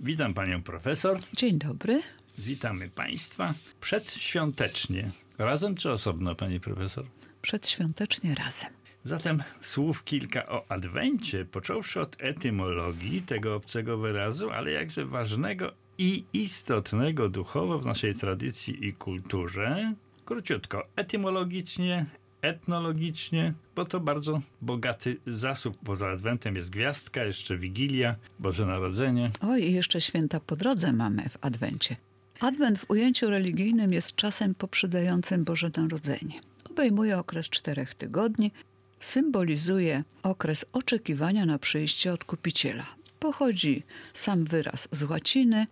Witam panią profesor. Dzień dobry. Witamy państwa przedświątecznie. Razem czy osobno, pani profesor? Przedświątecznie razem. Zatem słów kilka o adwencie, począwszy od etymologii tego obcego wyrazu, ale jakże ważnego i istotnego duchowo w naszej tradycji i kulturze. Króciutko, etymologicznie, etnologicznie, bo to bardzo bogaty zasób. Poza Adwentem jest gwiazdka, jeszcze Wigilia, Boże Narodzenie. O, i jeszcze święta po drodze mamy w Adwencie. Adwent w ujęciu religijnym jest czasem poprzedzającym Boże Narodzenie. Obejmuje okres czterech tygodni, symbolizuje okres oczekiwania na przyjście Odkupiciela. Pochodzi sam wyraz z łaciny,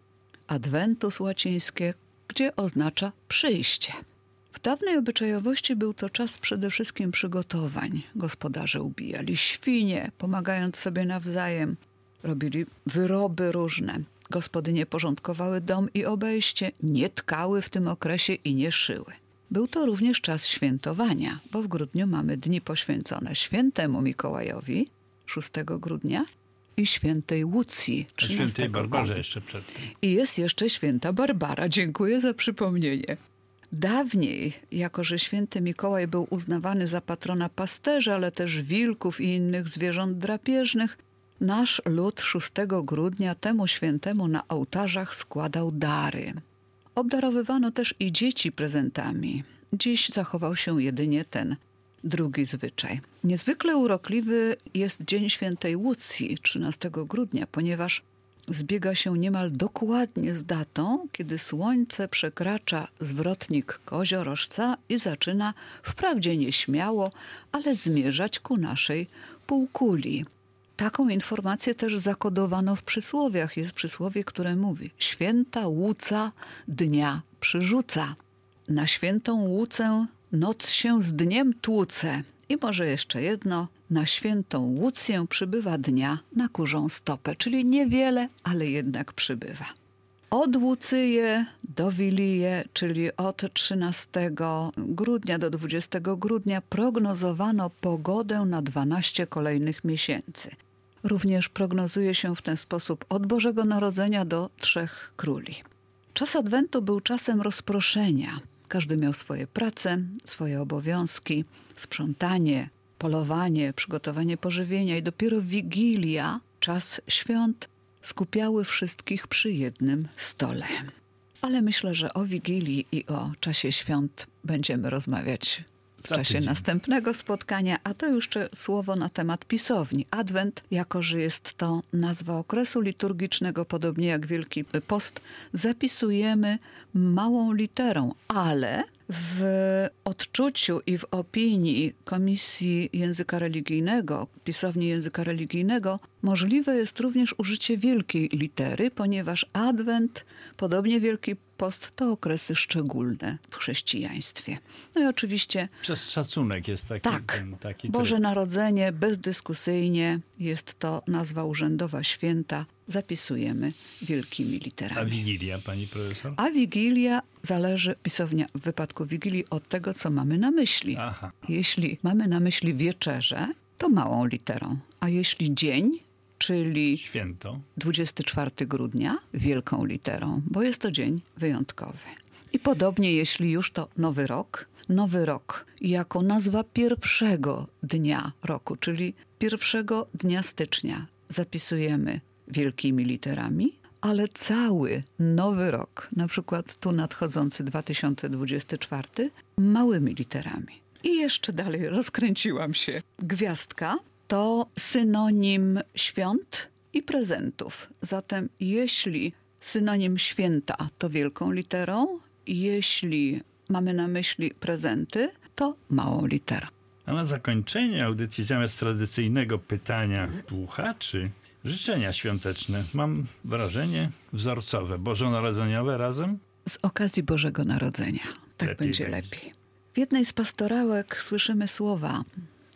adventus łacińskie, gdzie oznacza przyjście. Dawnej obyczajowości był to czas przede wszystkim przygotowań. Gospodarze ubijali świnie, pomagając sobie nawzajem. Robili wyroby różne. Gospodynie porządkowały dom i obejście, nie tkały w tym okresie i nie szyły. Był to również czas świętowania, bo w grudniu mamy dni poświęcone świętemu Mikołajowi 6 grudnia i świętej Łucji 13 Świętej Barbarze grudnia. jeszcze przed tym. I jest jeszcze święta Barbara. Dziękuję za przypomnienie. Dawniej, jako że święty Mikołaj był uznawany za patrona pasterzy, ale też wilków i innych zwierząt drapieżnych, nasz lud 6 grudnia temu świętemu na ołtarzach składał dary. Obdarowywano też i dzieci prezentami. Dziś zachował się jedynie ten drugi zwyczaj. Niezwykle urokliwy jest Dzień Świętej Łucji 13 grudnia, ponieważ zbiega się niemal dokładnie z datą, kiedy słońce przekracza zwrotnik koziorożca i zaczyna wprawdzie nieśmiało, ale zmierzać ku naszej półkuli. Taką informację też zakodowano w przysłowiach. Jest przysłowie, które mówi: Święta łuca dnia przyrzuca. Na świętą łucę noc się z dniem tłuce. I może jeszcze jedno: na świętą łucję przybywa dnia na kurzą stopę, czyli niewiele, ale jednak przybywa. Od Łucyje do Wilije, czyli od 13 grudnia do 20 grudnia, prognozowano pogodę na 12 kolejnych miesięcy. Również prognozuje się w ten sposób od Bożego Narodzenia do Trzech Króli. Czas Adwentu był czasem rozproszenia. Każdy miał swoje prace, swoje obowiązki, sprzątanie, polowanie, przygotowanie pożywienia i dopiero Wigilia, czas świąt, skupiały wszystkich przy jednym stole. Ale myślę, że o Wigilii i o czasie świąt będziemy rozmawiać w Za czasie tydzień. następnego spotkania, a to jeszcze słowo na temat pisowni. Adwent, jako że jest to nazwa okresu liturgicznego, podobnie jak Wielki Post, zapisujemy małą literą, ale w odczuciu i w opinii Komisji Języka Religijnego, pisowni języka religijnego, możliwe jest również użycie wielkiej litery, ponieważ Adwent, podobnie Wielki Post, to okresy szczególne w chrześcijaństwie. No i oczywiście Przez szacunek jest taki, tak, ten, taki Boże. Narodzenie bezdyskusyjnie jest to nazwa urzędowa święta. Zapisujemy wielkimi A literami. Wigilia, pani profesor? A Wigilia zależy, pisownia w wypadku Wigilii, od tego, co mamy na myśli. Aha. Jeśli mamy na myśli wieczerzę, to małą literą. A jeśli dzień, czyli Święto. 24 grudnia, wielką literą, bo jest to dzień wyjątkowy. I podobnie, jeśli już to nowy rok, nowy rok jako nazwa pierwszego dnia roku, czyli pierwszego dnia stycznia, zapisujemy wielkimi literami, ale cały nowy rok, na przykład tu nadchodzący 2024, małymi literami. I jeszcze dalej rozkręciłam się. Gwiazdka to synonim świąt i prezentów. Zatem jeśli synonim święta to wielką literą, jeśli mamy na myśli prezenty, to małą literą. A na zakończenie audycji zamiast tradycyjnego pytania słuchaczy, życzenia świąteczne. Mam wrażenie wzorcowe, bożonarodzeniowe razem. Z okazji Bożego Narodzenia. Tak Lepiej będzie lepiej. W jednej z pastorałek słyszymy słowa: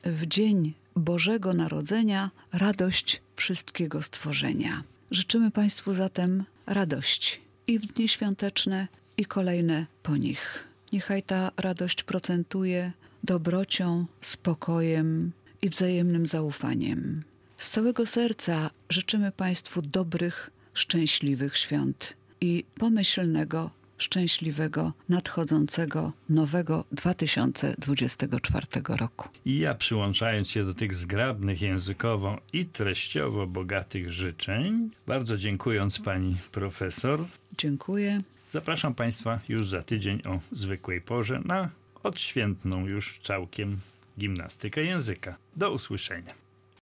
W dzień Bożego Narodzenia radość wszystkiego stworzenia. Życzymy Państwu zatem radości i w dni świąteczne, i kolejne po nich. Niechaj ta radość procentuje dobrocią, spokojem i wzajemnym zaufaniem. Z całego serca życzymy Państwu dobrych, szczęśliwych świąt i pomyślnego, szczęśliwego, nadchodzącego nowego 2024 roku. Ja przyłączając się do tych zgrabnych językowo i treściowo bogatych życzeń, bardzo dziękując pani profesor, Dziękuję. zapraszam państwa już za tydzień o zwykłej porze na odświętną już całkiem gimnastykę języka. Do usłyszenia.